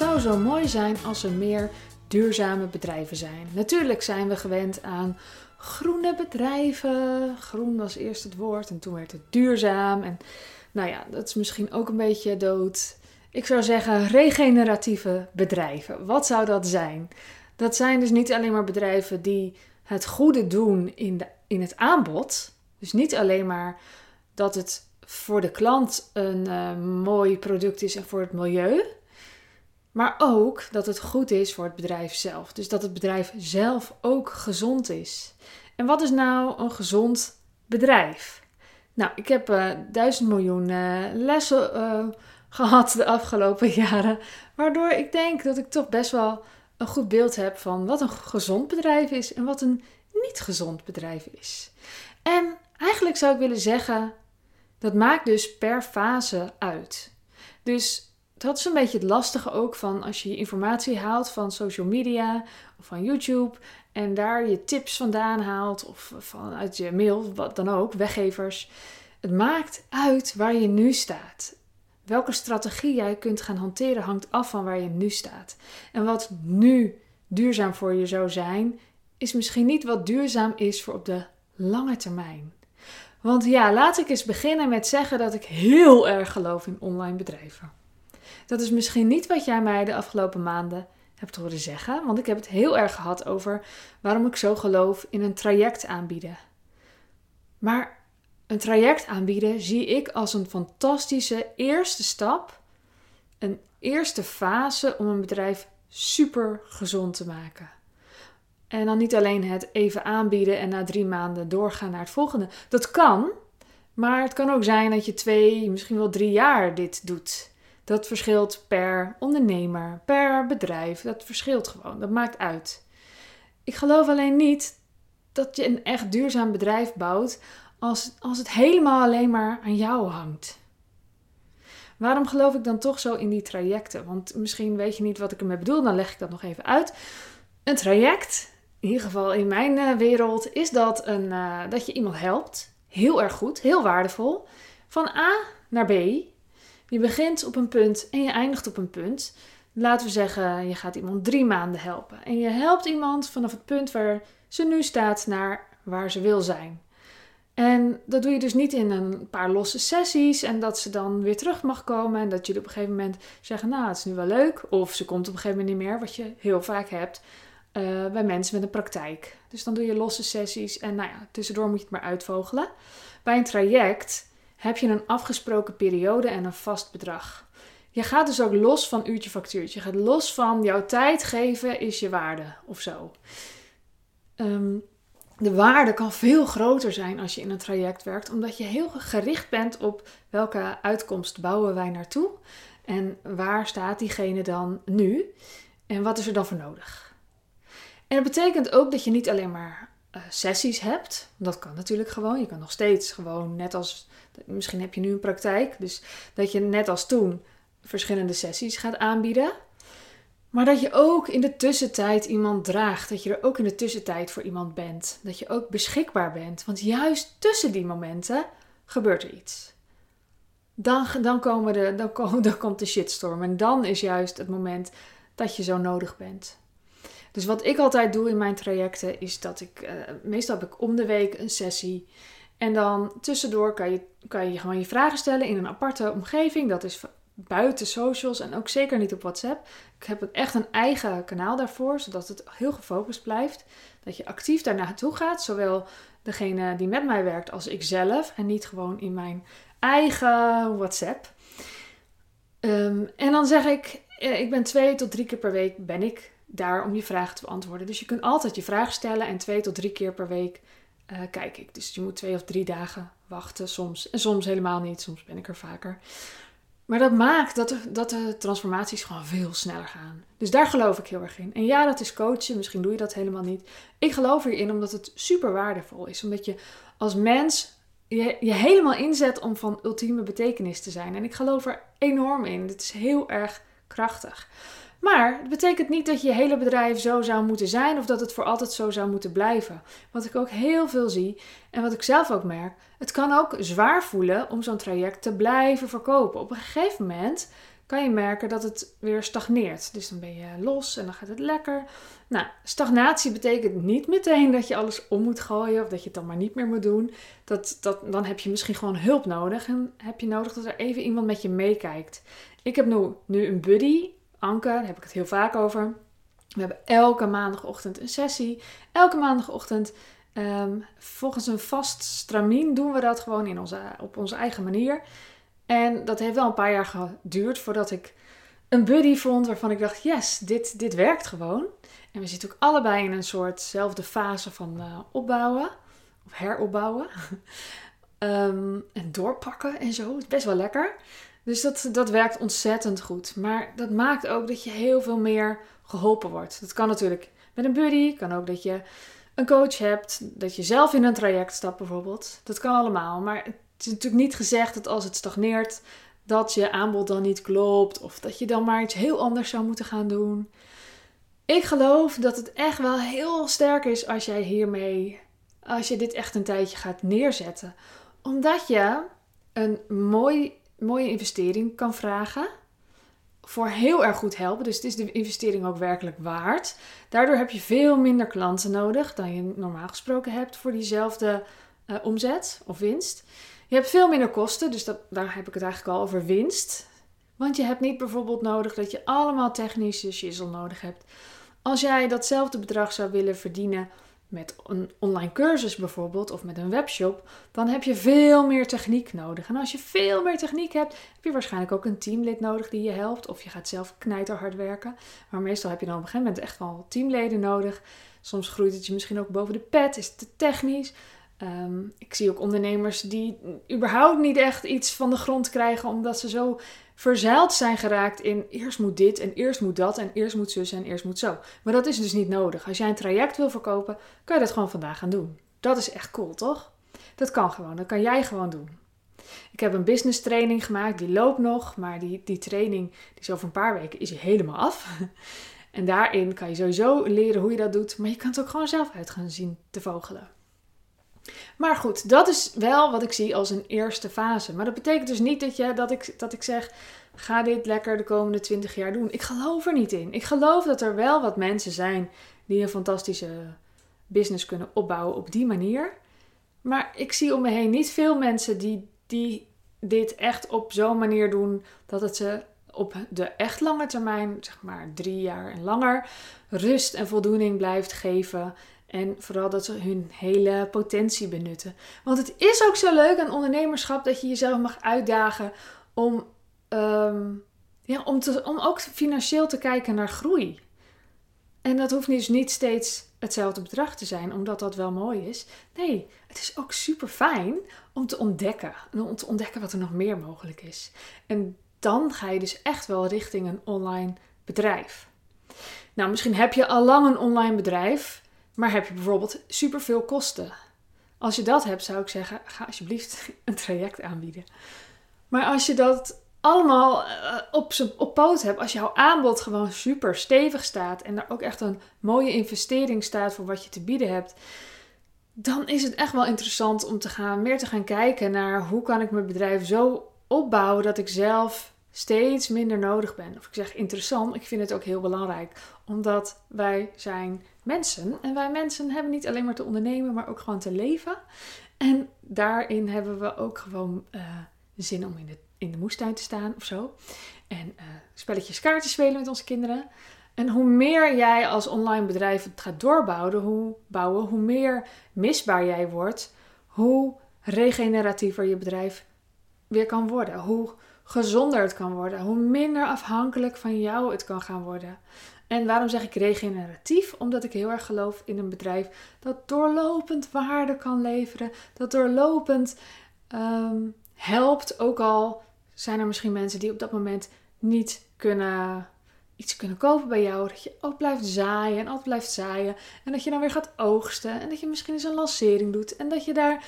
zou zo mooi zijn als er meer duurzame bedrijven zijn. Natuurlijk zijn we gewend aan groene bedrijven. Groen was eerst het woord en toen werd het duurzaam. En nou ja, dat is misschien ook een beetje dood. Ik zou zeggen regeneratieve bedrijven. Wat zou dat zijn? Dat zijn dus niet alleen maar bedrijven die het goede doen in, de, in het aanbod. Dus niet alleen maar dat het voor de klant een uh, mooi product is en voor het milieu. Maar ook dat het goed is voor het bedrijf zelf. Dus dat het bedrijf zelf ook gezond is. En wat is nou een gezond bedrijf? Nou, ik heb uh, duizend miljoen uh, lessen uh, gehad de afgelopen jaren. Waardoor ik denk dat ik toch best wel een goed beeld heb van wat een gezond bedrijf is en wat een niet gezond bedrijf is. En eigenlijk zou ik willen zeggen, dat maakt dus per fase uit. Dus dat is een beetje het lastige ook van als je informatie haalt van social media of van YouTube en daar je tips vandaan haalt of vanuit je mail, wat dan ook, weggevers. Het maakt uit waar je nu staat. Welke strategie jij kunt gaan hanteren hangt af van waar je nu staat. En wat nu duurzaam voor je zou zijn, is misschien niet wat duurzaam is voor op de lange termijn. Want ja, laat ik eens beginnen met zeggen dat ik heel erg geloof in online bedrijven. Dat is misschien niet wat jij mij de afgelopen maanden hebt horen zeggen, want ik heb het heel erg gehad over waarom ik zo geloof in een traject aanbieden. Maar een traject aanbieden zie ik als een fantastische eerste stap, een eerste fase om een bedrijf super gezond te maken. En dan niet alleen het even aanbieden en na drie maanden doorgaan naar het volgende. Dat kan, maar het kan ook zijn dat je twee, misschien wel drie jaar dit doet. Dat verschilt per ondernemer, per bedrijf. Dat verschilt gewoon. Dat maakt uit. Ik geloof alleen niet dat je een echt duurzaam bedrijf bouwt als, als het helemaal alleen maar aan jou hangt. Waarom geloof ik dan toch zo in die trajecten? Want misschien weet je niet wat ik ermee bedoel, dan leg ik dat nog even uit. Een traject, in ieder geval in mijn uh, wereld, is dat, een, uh, dat je iemand helpt. Heel erg goed, heel waardevol. Van A naar B. Je begint op een punt en je eindigt op een punt. Laten we zeggen, je gaat iemand drie maanden helpen. En je helpt iemand vanaf het punt waar ze nu staat naar waar ze wil zijn. En dat doe je dus niet in een paar losse sessies en dat ze dan weer terug mag komen en dat jullie op een gegeven moment zeggen, nou het is nu wel leuk. Of ze komt op een gegeven moment niet meer, wat je heel vaak hebt uh, bij mensen met een praktijk. Dus dan doe je losse sessies en nou ja, tussendoor moet je het maar uitvogelen. Bij een traject heb je een afgesproken periode en een vast bedrag. Je gaat dus ook los van uurtje factuurtje. Je gaat los van jouw tijd geven is je waarde of zo. Um, de waarde kan veel groter zijn als je in een traject werkt, omdat je heel gericht bent op welke uitkomst bouwen wij naartoe en waar staat diegene dan nu en wat is er dan voor nodig. En dat betekent ook dat je niet alleen maar uh, sessies hebt, dat kan natuurlijk gewoon. Je kan nog steeds gewoon, net als, misschien heb je nu een praktijk, dus dat je net als toen verschillende sessies gaat aanbieden. Maar dat je ook in de tussentijd iemand draagt. Dat je er ook in de tussentijd voor iemand bent. Dat je ook beschikbaar bent. Want juist tussen die momenten gebeurt er iets. Dan, dan, komen de, dan, dan komt de shitstorm. En dan is juist het moment dat je zo nodig bent. Dus wat ik altijd doe in mijn trajecten is dat ik. Uh, meestal heb ik om de week een sessie. En dan tussendoor kan je, kan je gewoon je vragen stellen in een aparte omgeving. Dat is buiten socials en ook zeker niet op WhatsApp. Ik heb echt een eigen kanaal daarvoor, zodat het heel gefocust blijft. Dat je actief daar naartoe gaat, zowel degene die met mij werkt als ik zelf. En niet gewoon in mijn eigen WhatsApp. Um, en dan zeg ik, eh, ik ben twee tot drie keer per week ben ik daar om je vragen te beantwoorden. Dus je kunt altijd je vraag stellen en twee tot drie keer per week uh, kijk ik. Dus je moet twee of drie dagen wachten soms. En soms helemaal niet, soms ben ik er vaker. Maar dat maakt dat de, dat de transformaties gewoon veel sneller gaan. Dus daar geloof ik heel erg in. En ja, dat is coachen. Misschien doe je dat helemaal niet. Ik geloof erin omdat het super waardevol is. Omdat je als mens je, je helemaal inzet om van ultieme betekenis te zijn. En ik geloof er enorm in. Het is heel erg krachtig. Maar het betekent niet dat je hele bedrijf zo zou moeten zijn of dat het voor altijd zo zou moeten blijven. Wat ik ook heel veel zie en wat ik zelf ook merk, het kan ook zwaar voelen om zo'n traject te blijven verkopen. Op een gegeven moment kan je merken dat het weer stagneert. Dus dan ben je los en dan gaat het lekker. Nou, stagnatie betekent niet meteen dat je alles om moet gooien of dat je het dan maar niet meer moet doen. Dat, dat, dan heb je misschien gewoon hulp nodig en heb je nodig dat er even iemand met je meekijkt. Ik heb nu, nu een buddy, Anke, daar heb ik het heel vaak over. We hebben elke maandagochtend een sessie. Elke maandagochtend ehm, volgens een vast stramien doen we dat gewoon in onze, op onze eigen manier. En dat heeft wel een paar jaar geduurd voordat ik een buddy vond waarvan ik dacht: yes, dit, dit werkt gewoon. En we zitten ook allebei in een soortzelfde fase van uh, opbouwen of heropbouwen. um, en doorpakken en zo. Het is best wel lekker. Dus dat, dat werkt ontzettend goed. Maar dat maakt ook dat je heel veel meer geholpen wordt. Dat kan natuurlijk met een buddy, kan ook dat je een coach hebt, dat je zelf in een traject stapt bijvoorbeeld. Dat kan allemaal. Maar het is natuurlijk niet gezegd dat als het stagneert, dat je aanbod dan niet klopt of dat je dan maar iets heel anders zou moeten gaan doen. Ik geloof dat het echt wel heel sterk is als jij hiermee, als je dit echt een tijdje gaat neerzetten. Omdat je een mooi, mooie investering kan vragen voor heel erg goed helpen. Dus het is de investering ook werkelijk waard. Daardoor heb je veel minder klanten nodig dan je normaal gesproken hebt voor diezelfde uh, omzet of winst. Je hebt veel minder kosten, dus dat, daar heb ik het eigenlijk al over winst. Want je hebt niet bijvoorbeeld nodig dat je allemaal technische shizzle nodig hebt. Als jij datzelfde bedrag zou willen verdienen met een online cursus bijvoorbeeld of met een webshop, dan heb je veel meer techniek nodig. En als je veel meer techniek hebt, heb je waarschijnlijk ook een teamlid nodig die je helpt. Of je gaat zelf knijterhard werken. Maar meestal heb je dan op een gegeven moment echt wel teamleden nodig. Soms groeit het je misschien ook boven de pet, is het te technisch. Ehm, ik zie ook ondernemers die überhaupt niet echt iets van de grond krijgen, omdat ze zo verzeild zijn geraakt in eerst moet dit en eerst moet dat en eerst moet zus en eerst moet zo. Maar dat is dus niet nodig. Als jij een traject wil verkopen, kan je dat gewoon vandaag gaan doen. Dat is echt cool, toch? Dat kan gewoon. Dat kan jij gewoon doen. Ik heb een business training gemaakt, die loopt nog, maar die, die training die is over een paar weken is helemaal af. En daarin kan je sowieso leren hoe je dat doet, maar je kan het ook gewoon zelf uit gaan zien te vogelen. Maar goed, dat is wel wat ik zie als een eerste fase. Maar dat betekent dus niet dat, je, dat, ik, dat ik zeg: ga dit lekker de komende 20 jaar doen. Ik geloof er niet in. Ik geloof dat er wel wat mensen zijn die een fantastische business kunnen opbouwen op die manier. Maar ik zie om me heen niet veel mensen die, die dit echt op zo'n manier doen dat het ze op de echt lange termijn, zeg maar drie jaar en langer, rust en voldoening blijft geven. En vooral dat ze hun hele potentie benutten. Want het is ook zo leuk aan ondernemerschap dat je jezelf mag uitdagen om, ehm, ja, om, te, om ook financieel te kijken naar groei. En dat hoeft dus niet steeds hetzelfde bedrag te zijn, omdat dat wel mooi is. Nee, het is ook super fijn om te ontdekken. om te ontdekken wat er nog meer mogelijk is. En dan ga je dus echt wel richting een online bedrijf. Nou, misschien heb je al lang een online bedrijf. Maar heb je bijvoorbeeld superveel kosten? Als je dat hebt, zou ik zeggen: ga alsjeblieft een traject aanbieden. Maar als je dat allemaal uh, op, op poot hebt, als jouw aanbod gewoon super stevig staat en er ook echt een mooie investering staat voor wat je te bieden hebt, dan is het echt wel interessant om te gaan, meer te gaan kijken naar hoe kan ik mijn bedrijf zo opbouwen dat ik zelf steeds minder nodig ben. Of ik zeg interessant, ik vind het ook heel belangrijk, omdat wij zijn mensen. En wij mensen hebben niet alleen maar te ondernemen, maar ook gewoon te leven. En daarin hebben we ook gewoon uh, zin om in de, in de moestuin te staan of zo. En uh, spelletjes kaarten spelen met onze kinderen. En hoe meer jij als online bedrijf het gaat doorbouwen, hoe, bouwen, hoe meer misbaar jij wordt, hoe regeneratiever je bedrijf weer kan worden. Hoe gezonder het kan worden. Hoe minder afhankelijk van jou het kan gaan worden. En waarom zeg ik regeneratief? Omdat ik heel erg geloof in een bedrijf dat doorlopend waarde kan leveren, dat doorlopend um, helpt. Ook al zijn er misschien mensen die op dat moment niet kunnen iets kunnen kopen bij jou. Dat je ook blijft zaaien en altijd blijft zaaien. En dat je dan weer gaat oogsten. En dat je misschien eens een lancering doet. En dat je daar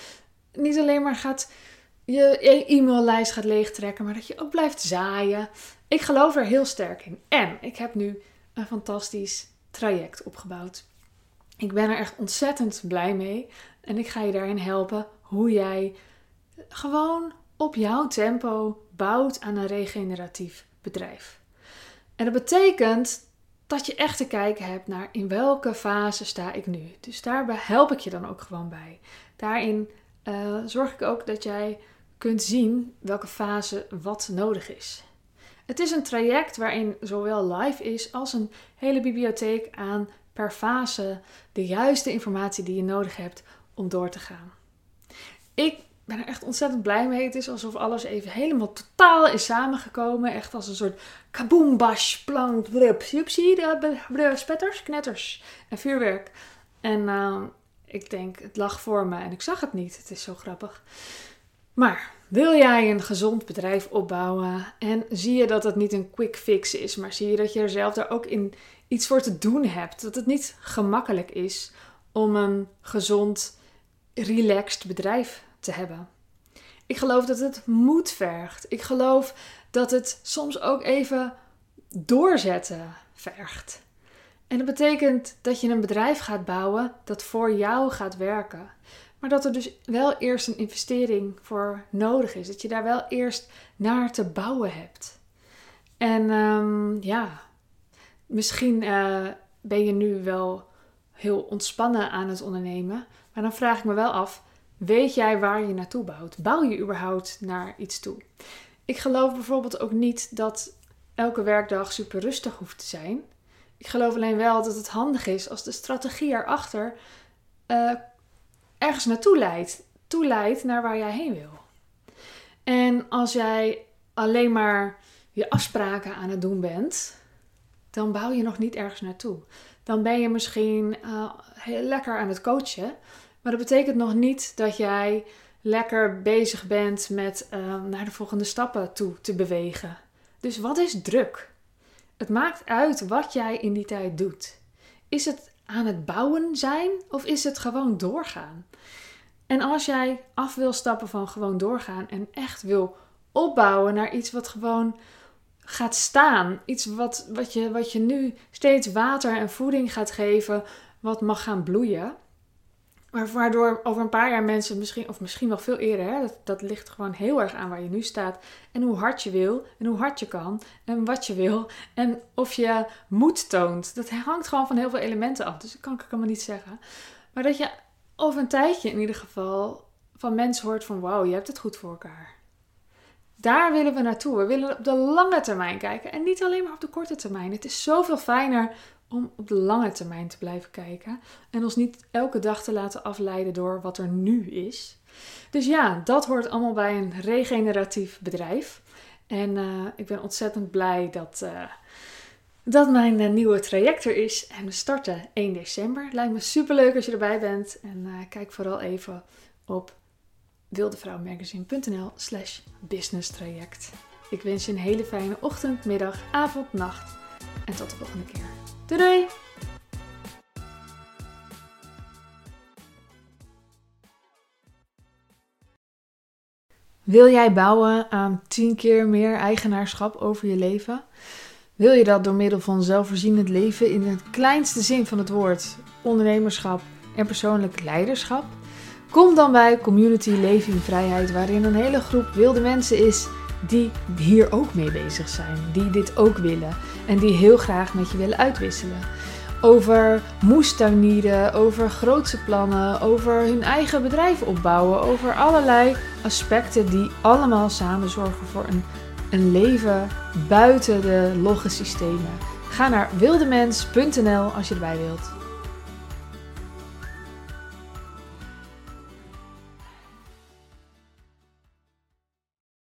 niet alleen maar gaat je e-maillijst gaat leegtrekken, maar dat je ook blijft zaaien. Ik geloof er heel sterk in. En ik heb nu een fantastisch traject opgebouwd. Ik ben er echt ontzettend blij mee. En ik ga je daarin helpen hoe jij gewoon op jouw tempo bouwt aan een regeneratief bedrijf. En dat betekent dat je echt te kijken hebt naar in welke fase sta ik nu. Dus daarbij help ik je dan ook gewoon bij. Daarin uh, zorg ik ook dat jij kunt zien welke fase wat nodig is. Het is een traject waarin zowel live is als een hele bibliotheek aan per fase de juiste informatie die je nodig hebt om door te gaan. Ik ben er echt ontzettend blij mee. Het is alsof alles even helemaal totaal is samengekomen. Echt als een soort kaboom, bash, plank, blub. De spetters, knetters en vuurwerk. En uh, ik denk, het lag voor me en ik zag het niet. Het is zo grappig. Maar wil jij een gezond bedrijf opbouwen en zie je dat het niet een quick fix is, maar zie je dat je er zelf daar ook in iets voor te doen hebt? Dat het niet gemakkelijk is om een gezond, relaxed bedrijf te hebben. Ik geloof dat het moed vergt. Ik geloof dat het soms ook even doorzetten vergt. En dat betekent dat je een bedrijf gaat bouwen dat voor jou gaat werken. Maar dat er dus wel eerst een investering voor nodig is. Dat je daar wel eerst naar te bouwen hebt. En um, ja, misschien uh, ben je nu wel heel ontspannen aan het ondernemen. Maar dan vraag ik me wel af: weet jij waar je naartoe bouwt? Bouw je überhaupt naar iets toe? Ik geloof bijvoorbeeld ook niet dat elke werkdag super rustig hoeft te zijn. Ik geloof alleen wel dat het handig is als de strategie erachter uh, ergens naartoe leidt. Toeleidt naar waar jij heen wil. En als jij alleen maar je afspraken aan het doen bent, dan bouw je nog niet ergens naartoe. Dan ben je misschien uh, heel lekker aan het coachen, maar dat betekent nog niet dat jij lekker bezig bent met uh, naar de volgende stappen toe te bewegen. Dus wat is druk? Het maakt uit wat jij in die tijd doet. Is het aan het bouwen zijn of is het gewoon doorgaan? En als jij af wil stappen van gewoon doorgaan en echt wil opbouwen naar iets wat gewoon gaat staan, iets wat, wat, je, wat je nu steeds water en voeding gaat geven, wat mag gaan bloeien, maar waardoor over een paar jaar mensen misschien, of misschien wel veel eerder, hè, dat, dat ligt gewoon heel erg aan waar je nu staat. En hoe hard je wil, en hoe hard je kan, en wat je wil, en of je moed toont. Dat hangt gewoon van heel veel elementen af. Dus dat kan ik allemaal niet zeggen. Maar dat je over een tijdje in ieder geval van mensen hoort van wauw, je hebt het goed voor elkaar. Daar willen we naartoe. We willen op de lange termijn kijken en niet alleen maar op de korte termijn. Het is zoveel fijner om op de lange termijn te blijven kijken en ons niet elke dag te laten afleiden door wat er nu is. Dus ja, dat hoort allemaal bij een regeneratief bedrijf. En uh, ik ben ontzettend blij dat, uh, dat mijn uh, nieuwe traject er is. En we starten 1 december. Lijkt me super leuk als je erbij bent. En kijk vooral even op wildevrouwmagazine.nl slash business traject. Ik wens je een hele fijne ochtend, middag, avond, nacht. En tot de volgende keer. Doei Wil jij bouwen aan 10 keer meer eigenaarschap over je leven? Wil je dat door middel van zelfvoorzienend leven in de kleinste zin van het woord, ondernemerschap en persoonlijk leiderschap? Kom dan bij Community Leven in Vrijheid, waarin een hele groep wilde mensen is die hier ook mee bezig zijn, die dit ook willen en die heel graag met je willen uitwisselen. Over moestuinieren, over grootse plannen, over hun eigen bedrijf opbouwen, over allerlei aspecten die allemaal samen zorgen voor een, een leven buiten de logge systemen. Ga naar wildemens.nl als je erbij wilt.